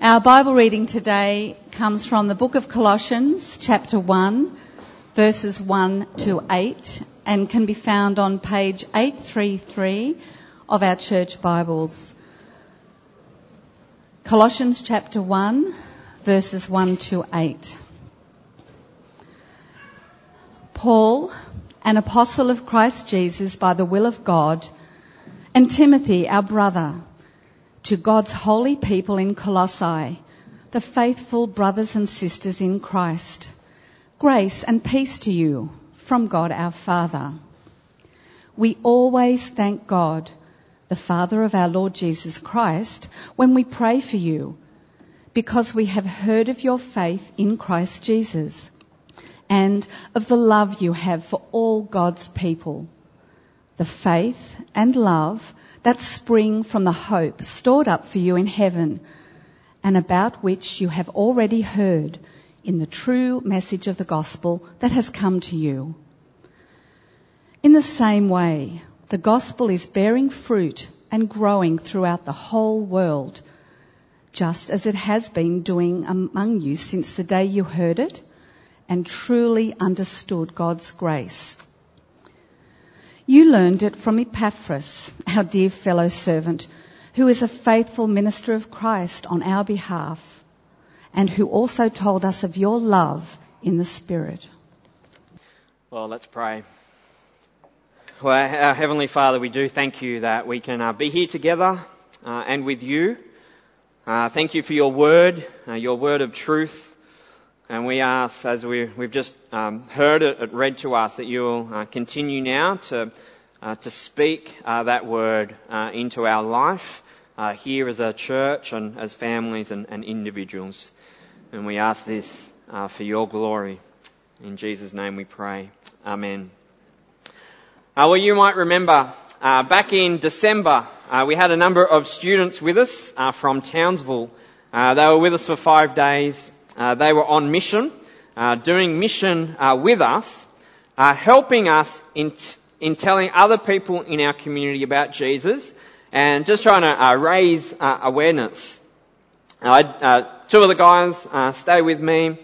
Our Bible reading today comes from the book of Colossians, chapter 1, verses 1 to 8, and can be found on page 833 of our church Bibles. Colossians chapter 1, verses 1 to 8. Paul, an apostle of Christ Jesus by the will of God, and Timothy, our brother, to God's holy people in Colossae, the faithful brothers and sisters in Christ. Grace and peace to you from God our Father. We always thank God, the Father of our Lord Jesus Christ, when we pray for you, because we have heard of your faith in Christ Jesus and of the love you have for all God's people. The faith and love that spring from the hope stored up for you in heaven and about which you have already heard in the true message of the gospel that has come to you. In the same way, the gospel is bearing fruit and growing throughout the whole world, just as it has been doing among you since the day you heard it and truly understood God's grace. You learned it from Epaphras, our dear fellow servant, who is a faithful minister of Christ on our behalf, and who also told us of your love in the Spirit. Well, let's pray. Well, our Heavenly Father, we do thank you that we can uh, be here together uh, and with you. Uh, thank you for your word, uh, your word of truth. And we ask, as we, have just um, heard it, it, read to us, that you will uh, continue now to, uh, to speak uh, that word uh, into our life uh, here as a church and as families and, and individuals. And we ask this uh, for your glory. In Jesus' name we pray. Amen. well, you might remember back in December, we had a number of students with us from Townsville. they were with us for five days. Uh, they were on mission, uh, doing mission uh, with us, uh, helping us in, t- in telling other people in our community about Jesus and just trying to uh, raise awareness. two of the guys stay with me.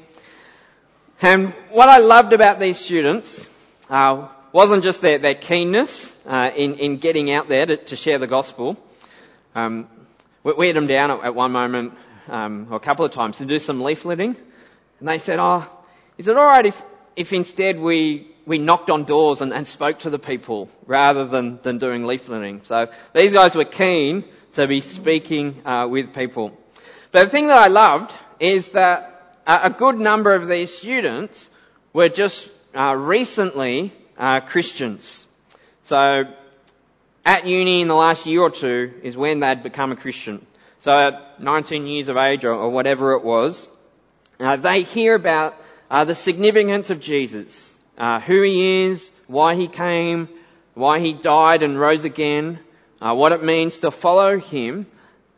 And what I loved about these students wasn't just their, their keenness in, in getting out there to, to share the gospel. Um, we, we had them down at, at one moment um, or a couple of times to do some leafleting. And they said, oh, is it alright if, if instead we, we knocked on doors and, and spoke to the people rather than, than doing leafleting? So these guys were keen to be speaking uh, with people. But the thing that I loved is that a good number of these students were just uh, recently uh, Christians. So at uni in the last year or two is when they'd become a Christian. So at 19 years of age or, or whatever it was, uh, they hear about uh, the significance of Jesus, uh, who he is, why he came, why he died and rose again, uh, what it means to follow him,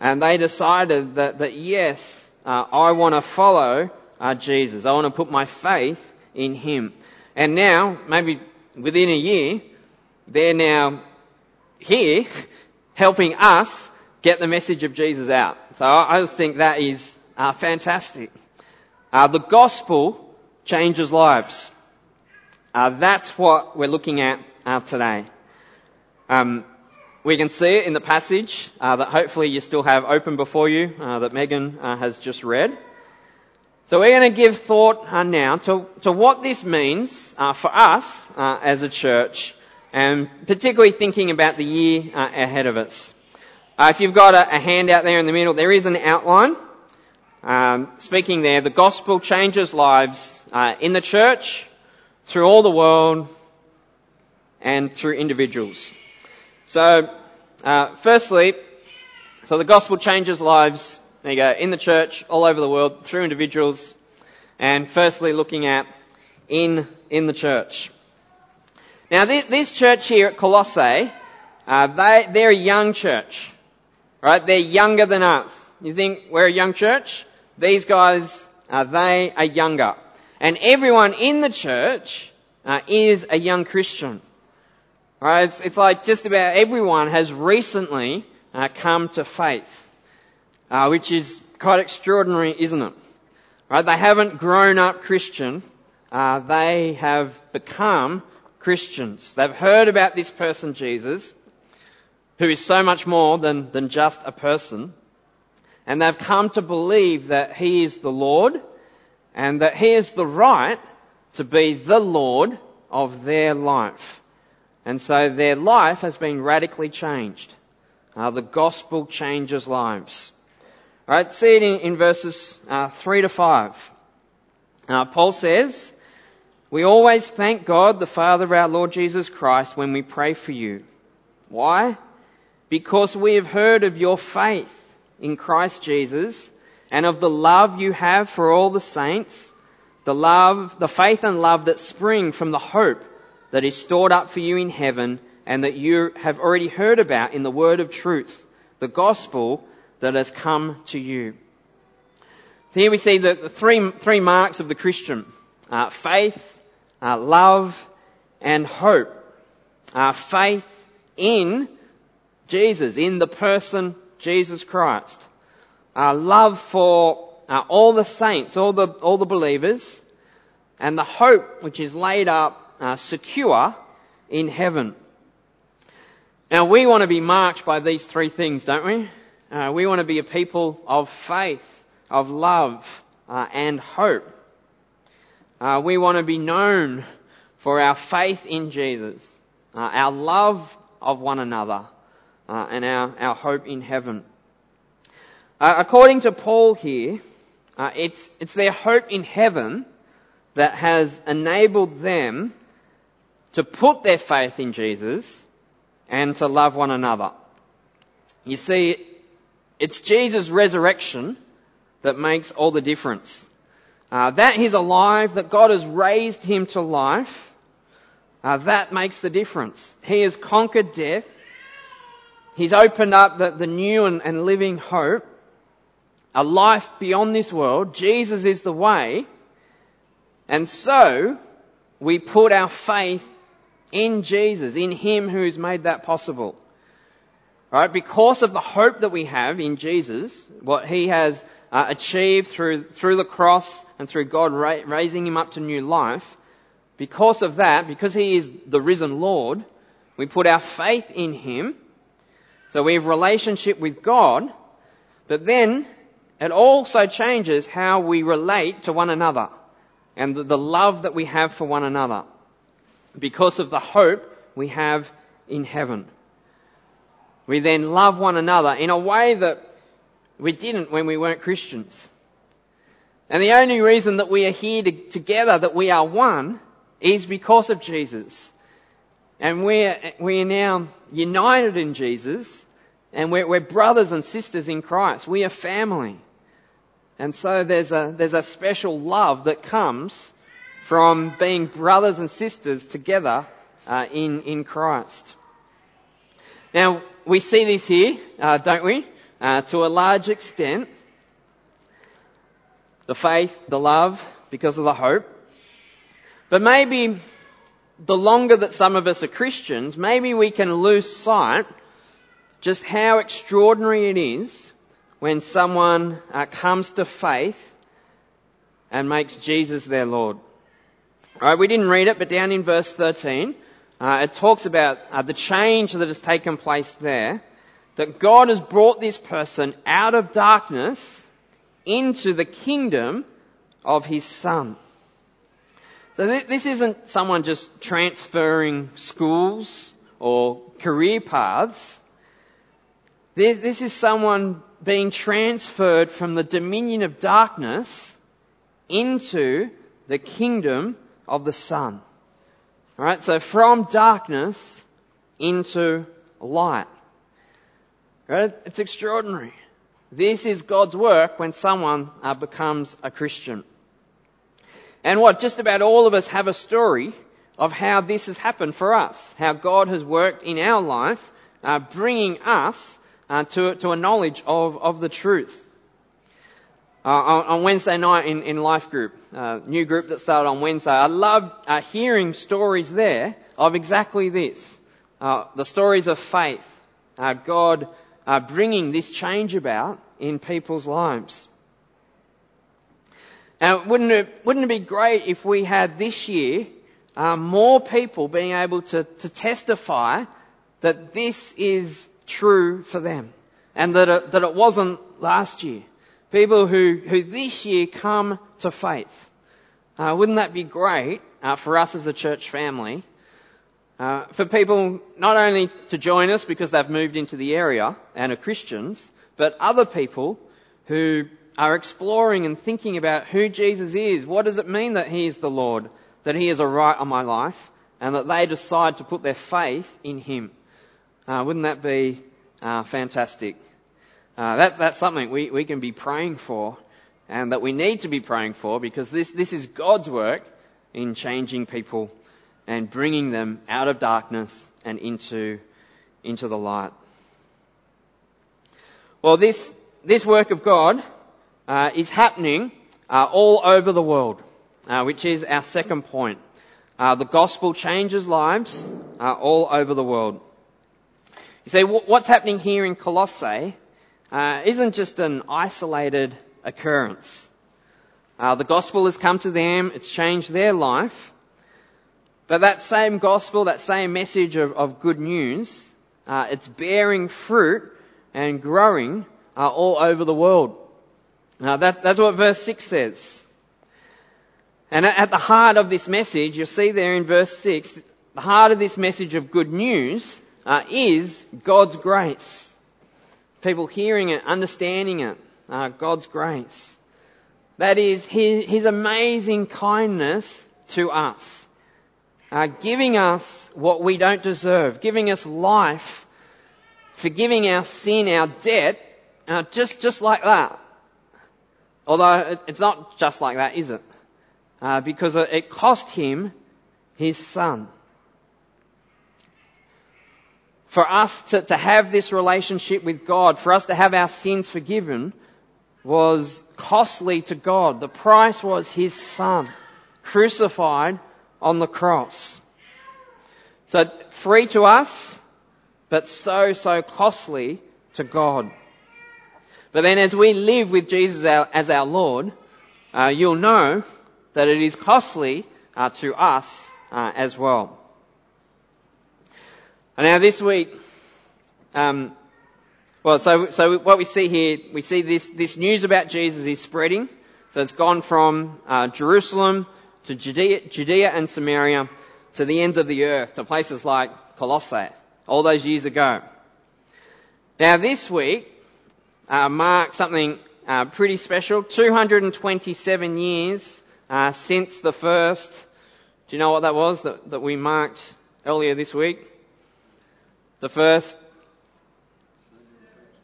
and they decided that, that yes, uh, I want to follow uh, Jesus. I want to put my faith in him. And now, maybe within a year, they're now here helping us get the message of Jesus out. So I just think that is uh, fantastic. Uh, the gospel changes lives. Uh, that's what we're looking at uh, today. Um, we can see it in the passage uh, that hopefully you still have open before you uh, that Megan has just read. So we're going to give thought now to, to what this means for us as a church and particularly thinking about the year ahead of us. Uh, if you've got a, a handout there in the middle, there is an outline. Um, speaking there, the gospel changes lives uh, in the church, through all the world, and through individuals. So, uh, firstly, so the gospel changes lives. There you go, in the church, all over the world, through individuals, and firstly, looking at in in the church. Now, this, this church here at Colossae, uh, they they're a young church. Right? They're younger than us. You think we're a young church? These guys, uh, they are younger. And everyone in the church uh, is a young Christian. Right? It's, it's, like just about everyone has recently uh, come to faith, uh, which is quite extraordinary, isn't it? Right? They haven't grown up Christian. Uh, they have become Christians. They've heard about this person, Jesus, who is so much more than, than just a person. And they've come to believe that He is the Lord and that He has the right to be the Lord of their life. And so their life has been radically changed. Uh, the gospel changes lives. Alright, see it in, in verses uh, 3 to 5. Uh, Paul says, We always thank God, the Father of our Lord Jesus Christ, when we pray for you. Why? Because we have heard of your faith in Christ Jesus and of the love you have for all the saints, the love, the faith and love that spring from the hope that is stored up for you in heaven and that you have already heard about in the word of truth, the gospel that has come to you. So here we see the, three, three marks of the Christian. Uh, faith, uh, love, and hope. Uh, faith in Jesus, in the person Jesus Christ. Our love for uh, all the saints, all the, all the believers, and the hope which is laid up uh, secure in heaven. Now we want to be marked by these three things, don't we? Uh, we want to be a people of faith, of love, uh, and hope. Uh, we want to be known for our faith in Jesus, uh, our love of one another, uh, and our, our hope in heaven. Uh, according to Paul here, it's, it's their hope in heaven that has enabled them to put their faith in Jesus and to love one another. You see, it's Jesus' resurrection that makes all the difference. Uh, that he's alive, that God has raised him to life, uh, that makes the difference. He has conquered death. He's opened up the, the new and, and living hope, a life beyond this world. Jesus is the way. And so, we put our faith in Jesus, in Him who's made that possible. Right? Because of the hope that we have in Jesus, what He has uh, achieved through, through the cross and through God ra- raising Him up to new life, because of that, because He is the risen Lord, we put our faith in Him. So we have relationship with God, but then it also changes how we relate to one another and the, love that we have for one another because of the hope we have in heaven. We then love one another in a way that we didn't when we weren't Christians. And the only reason that we are here to, together, that we are one, is because of Jesus. And we're, we are now united in Jesus, and we're, we're brothers and sisters in Christ. We are family. And so there's a, there's a special love that comes from being brothers and sisters together uh, in, in Christ. Now, we see this here, uh, don't we? Uh, to a large extent. The faith, the love, because of the hope. But maybe the longer that some of us are Christians, maybe we can lose sight just how extraordinary it is when someone uh, comes to faith and makes Jesus their Lord. Alright, we didn't read it, but down in verse 13, uh, it talks about uh, the change that has taken place there. That God has brought this person out of darkness into the kingdom of His Son. So th- this isn't someone just transferring schools or career paths. This, this is someone being transferred from the dominion of darkness into the kingdom of the Son. Alright, so from darkness into light. Right? It's extraordinary. This is God's work when someone uh, becomes a Christian. And what, just about all of us have a story of how this has happened for us. How God has worked in our life, uh, bringing us uh, to, to a knowledge of, of the truth. Uh, on, Wednesday night in, in Life Group, uh, new group that started on Wednesday. I loved uh, hearing stories there of exactly this. Uh, the stories of faith. God bringing this change about in people's lives. Now, wouldn't it, wouldn't it be great if we had this year uh, more people being able to, to testify that this is true for them and that it, that it wasn't last year? People who, who this year come to faith. Uh, wouldn't that be great uh, for us as a church family? Uh, for people not only to join us because they've moved into the area and are Christians, but other people who are exploring and thinking about who Jesus is. What does it mean that He is the Lord? That He is a right on my life? And that they decide to put their faith in Him. Uh, wouldn't that be uh, fantastic? Uh, that, that's something we, we can be praying for and that we need to be praying for because this, this is God's work in changing people and bringing them out of darkness and into, into the light. Well, this, this work of God uh, is happening uh, all over the world, uh, which is our second point. Uh, the gospel changes lives uh, all over the world. You see, what's happening here in Colossae uh, isn't just an isolated occurrence. the gospel has come to them, it's changed their life, but that same gospel, that same message of, of good news, it's bearing fruit and growing all over the world. Now that's, that's what verse 6 says. And at the heart of this message, you'll see there in verse 6, the heart of this message of good news uh, is God's grace. People hearing it, understanding it, uh, God's grace. That is His, His amazing kindness to us. Uh, giving us what we don't deserve, giving us life, forgiving our sin, our debt, uh, just, just like that. Although it's not just like that, is it? Uh, because it cost him his son. For us to, to have this relationship with God, for us to have our sins forgiven, was costly to God. The price was his son, crucified on the cross. So free to us, but so, so costly to God. But then as we live with Jesus as our Lord, uh, you'll know that it is costly uh, to us uh, as well. And now this week, um, well, so so what we see here, we see this this news about Jesus is spreading. So it's gone from uh, Jerusalem to Judea, Judea and Samaria to the ends of the earth, to places like Colossae, all those years ago. Now this week, uh, mark something uh, pretty special. 227 years uh, since the first. Do you know what that was that, that we marked earlier this week? The first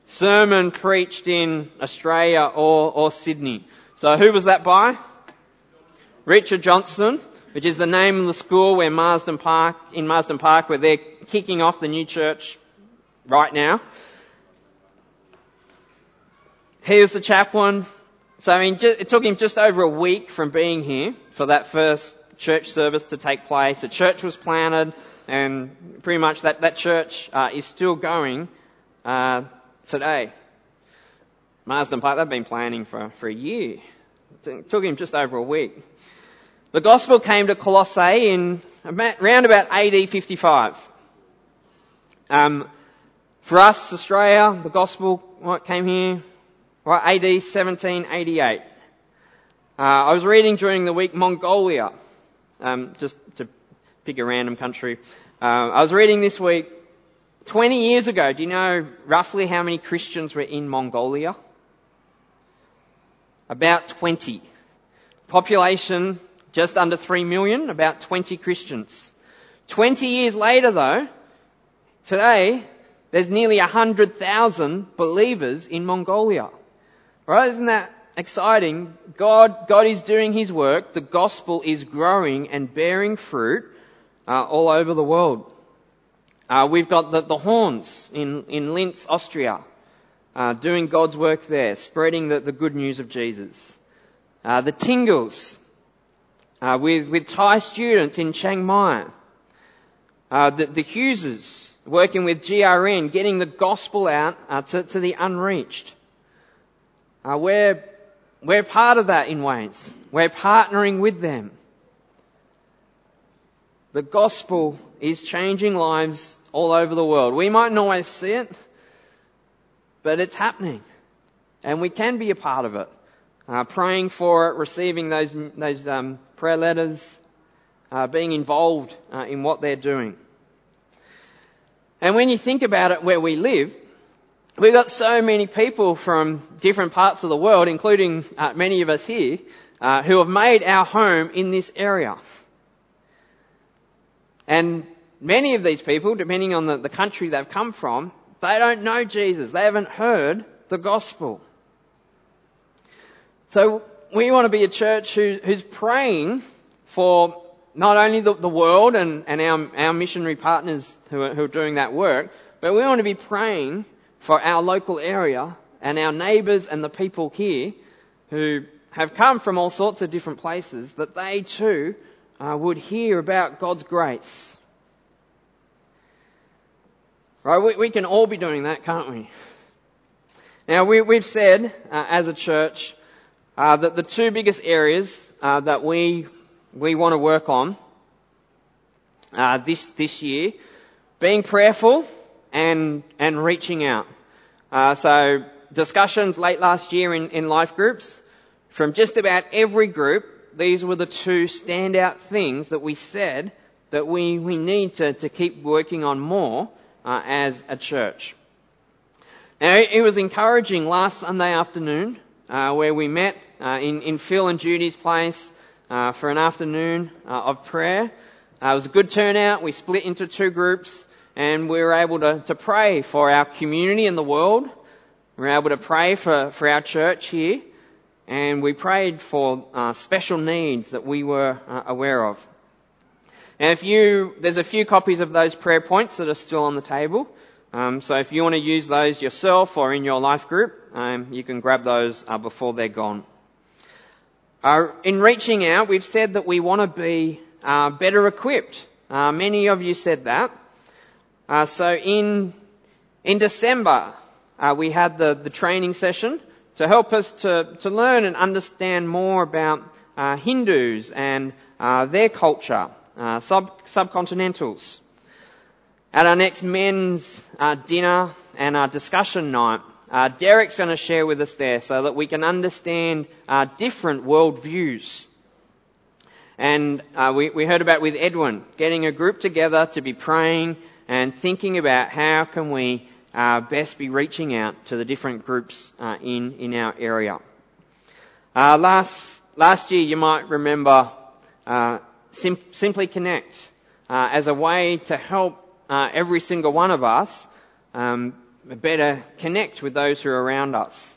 sermon preached in Australia or, or Sydney. So who was that by? Richard Johnson, which is the name of the school where Marsden Park, in Marsden Park, where they're kicking off the new church right now. He was the chaplain. So I mean, it took him just over a week from being here for that first church service to take place. A church was planted, and pretty much that that church uh, is still going uh, today. Marsden Park, they've been planning for, for a year. It took him just over a week. The gospel came to Colossae in around about AD 55. Um, for us, Australia, the gospel came here right, AD 1788. Uh, I was reading during the week Mongolia, um, just to pick a random country. Uh, I was reading this week, 20 years ago, do you know roughly how many Christians were in Mongolia? About 20. Population just under 3 million, about 20 Christians. 20 years later though, today, there's nearly 100,000 believers in Mongolia. Right? Isn't that exciting? God, God is doing His work. The gospel is growing and bearing fruit uh, all over the world. Uh, we've got the, the Horns in, in Linz, Austria, uh, doing God's work there, spreading the, the good news of Jesus. Uh, the Tingles, uh, with, with Thai students in Chiang Mai. Uh, the, the Hugheses, working with GRN, getting the gospel out to, to the unreached. Uh, we're, we're part of that in ways. We're partnering with them. The gospel is changing lives all over the world. We mightn't always see it, but it's happening. And we can be a part of it. Uh, praying for it, receiving those, those um, prayer letters, uh, being involved uh, in what they're doing. And when you think about it where we live, we've got so many people from different parts of the world, including uh, many of us here, uh, who have made our home in this area. And many of these people, depending on the, the country they've come from, they don't know Jesus. They haven't heard the gospel. So we want to be a church who, who's praying for not only the, the world and, and our, our missionary partners who are, who are doing that work, but we want to be praying for our local area and our neighbours and the people here who have come from all sorts of different places that they too uh, would hear about God's grace. Right? We, we, can all be doing that, can't we? Now, we, have said uh, as a church uh, that the two biggest areas uh, that we we want to work on uh, this this year, being prayerful and and reaching out. Uh, so discussions late last year in, in life groups from just about every group these were the two standout things that we said that we, we need to, to keep working on more uh, as a church. Now, it was encouraging last Sunday afternoon uh, where we met uh, in, in Phil and Judy's place uh, for an afternoon uh, of prayer. Uh, it was a good turnout. We split into two groups and we were able to, to pray for our community and the world. We were able to pray for, for our church here and we prayed for uh, special needs that we were uh, aware of. Now, if you, there's a few copies of those prayer points that are still on the table. Um, so if you want to use those yourself or in your life group, um, you can grab those uh, before they're gone. Uh, in reaching out, we've said that we want to be uh, better equipped. Uh, many of you said that. So in in December, we had the the training session to help us to, to learn and understand more about uh, Hindus and uh, their culture, uh, sub, subcontinentals. At our next men's uh, dinner and our discussion night, uh, Derek's going to share with us there so that we can understand uh, different worldviews. And we, we heard about with Edwin, getting a group together to be praying and thinking about how can we uh, best be reaching out to the different groups uh, in in our area. Uh, last last year, you might remember uh, Sim- Simply Connect uh, as a way to help uh, every single one of us um, better connect with those who are around us.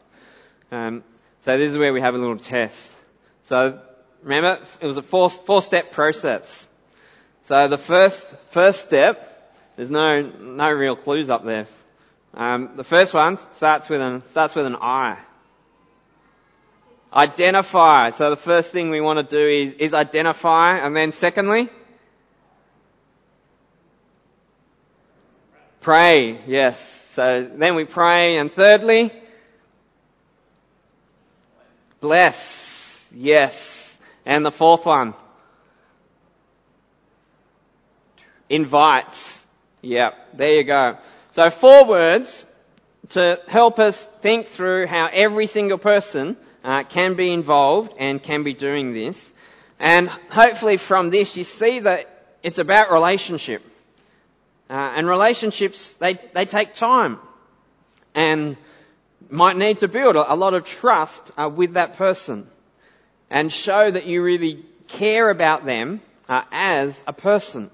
Um, so this is where we have a little test. So remember, it was a four four step process. So the first first step, there's no no real clues up there um, the first one starts with an starts with an I. Identify. So the first thing we want to do is, is identify, and then secondly, pray. Yes. So then we pray, and thirdly, bless. Yes. And the fourth one, invite. Yep. There you go. So four words to help us think through how every single person uh, can be involved and can be doing this. And hopefully from this you see that it's about relationship. Uh, and relationships, they, they take time. And might need to build a, a lot of trust uh, with that person. And show that you really care about them uh, as a person.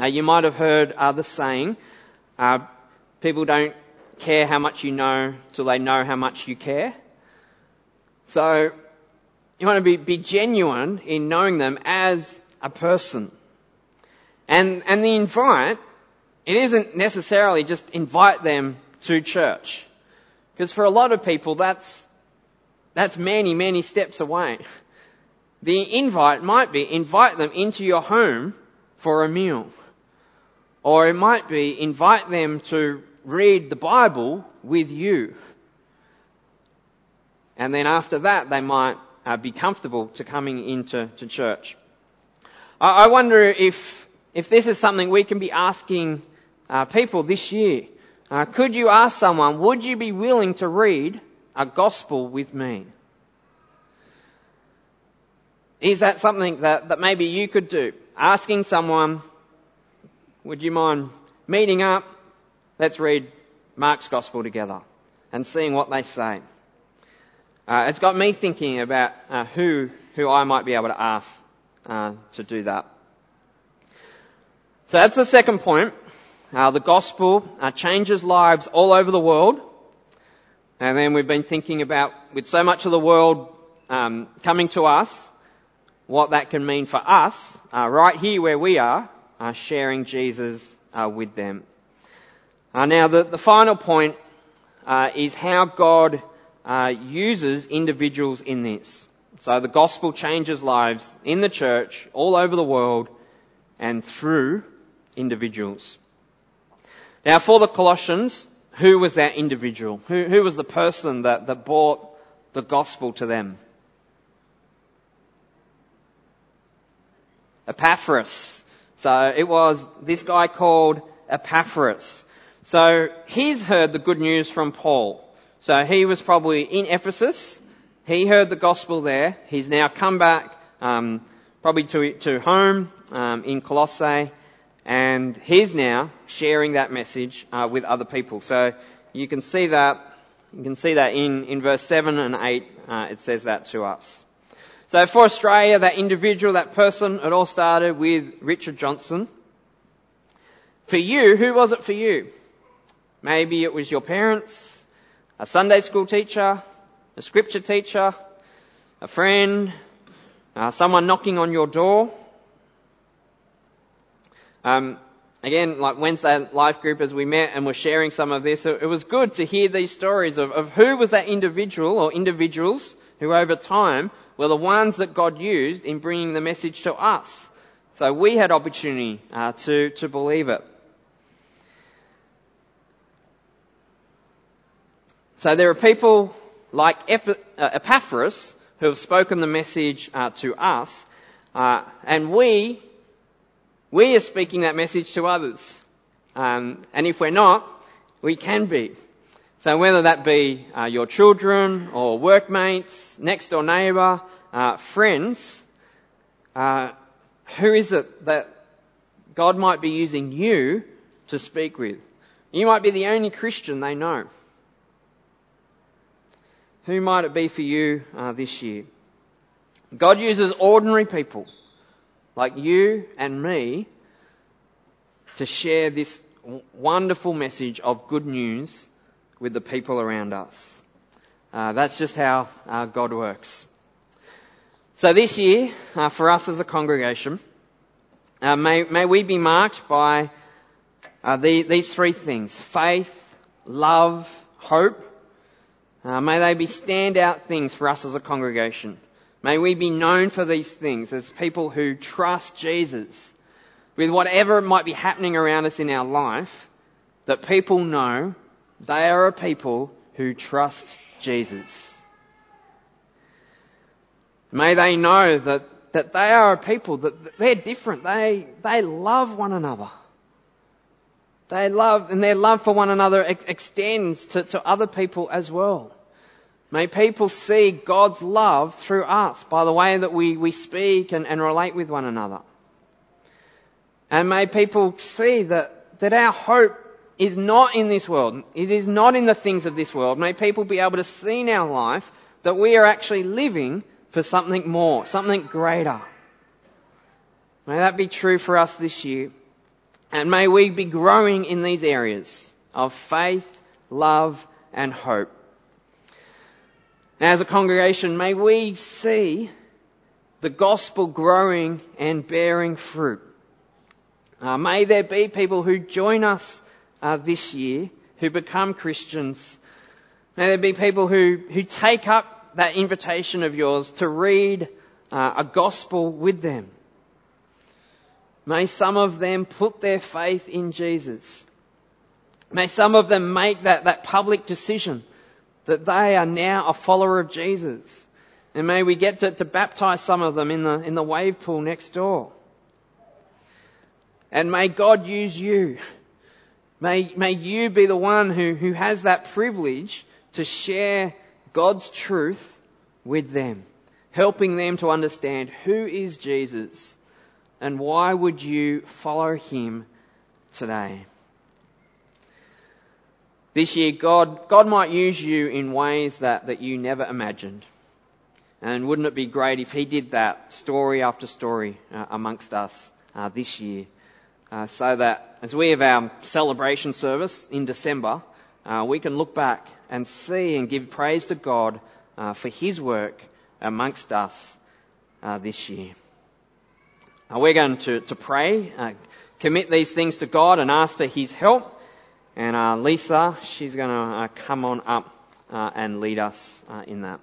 You might have heard uh, the saying, uh, people don't care how much you know till they know how much you care. So you want to be, be genuine in knowing them as a person. And, and the invite, it isn't necessarily just invite them to church. Because for a lot of people, that's, that's many, many steps away. The invite might be invite them into your home for a meal. Or it might be invite them to read the Bible with you. And then after that, they might uh, be comfortable to coming into to church. I, I wonder if, if this is something we can be asking uh, people this year. Uh, could you ask someone, would you be willing to read a gospel with me? Is that something that, that maybe you could do? Asking someone, would you mind meeting up? Let's read Mark's gospel together and seeing what they say. Uh, it's got me thinking about uh, who who I might be able to ask uh, to do that. So that's the second point. Uh, the gospel uh, changes lives all over the world. And then we've been thinking about, with so much of the world um, coming to us, what that can mean for us, uh, right here where we are, uh, sharing Jesus uh, with them. Uh, now, the, the, final point is how God uses individuals in this. So the gospel changes lives in the church, all over the world, and through individuals. Now for the Colossians, who was that individual? Who, who was the person that, that brought the gospel to them? Epaphras. So it was this guy called Epaphras. So he's heard the good news from Paul. So he was probably in Ephesus. He heard the gospel there. He's now come back, um, probably to, to home um, in Colossae, and he's now sharing that message uh, with other people. So you can see that you can see that in, in verse 7 and 8, uh, it says that to us. So for Australia, that individual, that person, it all started with Richard Johnson. For you, who was it for you? Maybe it was your parents, a Sunday school teacher, a scripture teacher, a friend, uh, someone knocking on your door. Um, again, like Wednesday life group as we met and were sharing some of this, it, was good to hear these stories of, of who was that individual or individuals who over time were the ones that God used in bringing the message to us. So we had opportunity uh, to, to believe it. So there are people like uh, Epaphras who have spoken the message uh, to us, uh, and we we are speaking that message to others. Um, and if we're not, we can be. So whether that be uh, your children or workmates, next door neighbour, uh, friends, uh, who is it that God might be using you to speak with? You might be the only Christian they know. Who might it be for you uh, this year? God uses ordinary people like you and me to share this wonderful message of good news with the people around us. Uh, that's just how uh, God works. So this year, uh, for us as a congregation, uh, may, may we be marked by uh, the, these three things: faith, love, hope. Uh, may they be standout things for us as a congregation. May we be known for these things as people who trust Jesus with whatever might be happening around us in our life, that people know they are a people who trust Jesus. May they know that, that they are a people that they're different. They, they love one another. They love, and their love for one another ex- extends to, to other people as well. May people see God's love through us by the way that we, we speak and, and relate with one another. And may people see that, that our hope is not in this world. It is not in the things of this world. May people be able to see in our life that we are actually living for something more, something greater. May that be true for us this year. And may we be growing in these areas of faith, love, and hope. As a congregation, may we see the gospel growing and bearing fruit. Uh, may there be people who join us uh, this year who become Christians. May there be people who, who take up that invitation of yours to read uh, a gospel with them. May some of them put their faith in Jesus. May some of them make that, that public decision that they are now a follower of Jesus. And may we get to, to baptize some of them in the, in the wave pool next door. And may God use you. May, may you be the one who, who has that privilege to share God's truth with them, helping them to understand who is Jesus and why would you follow him today. This year, God, God might use you in ways that, that you never imagined. And wouldn't it be great if He did that story after story uh, amongst us uh, this year? Uh, so that as we have our celebration service in December, uh, we can look back and see and give praise to God uh, for His work amongst us uh, this year. we're going to, to pray, commit these things to God and ask for His help. And Lisa, she's going to come on up and lead us in that.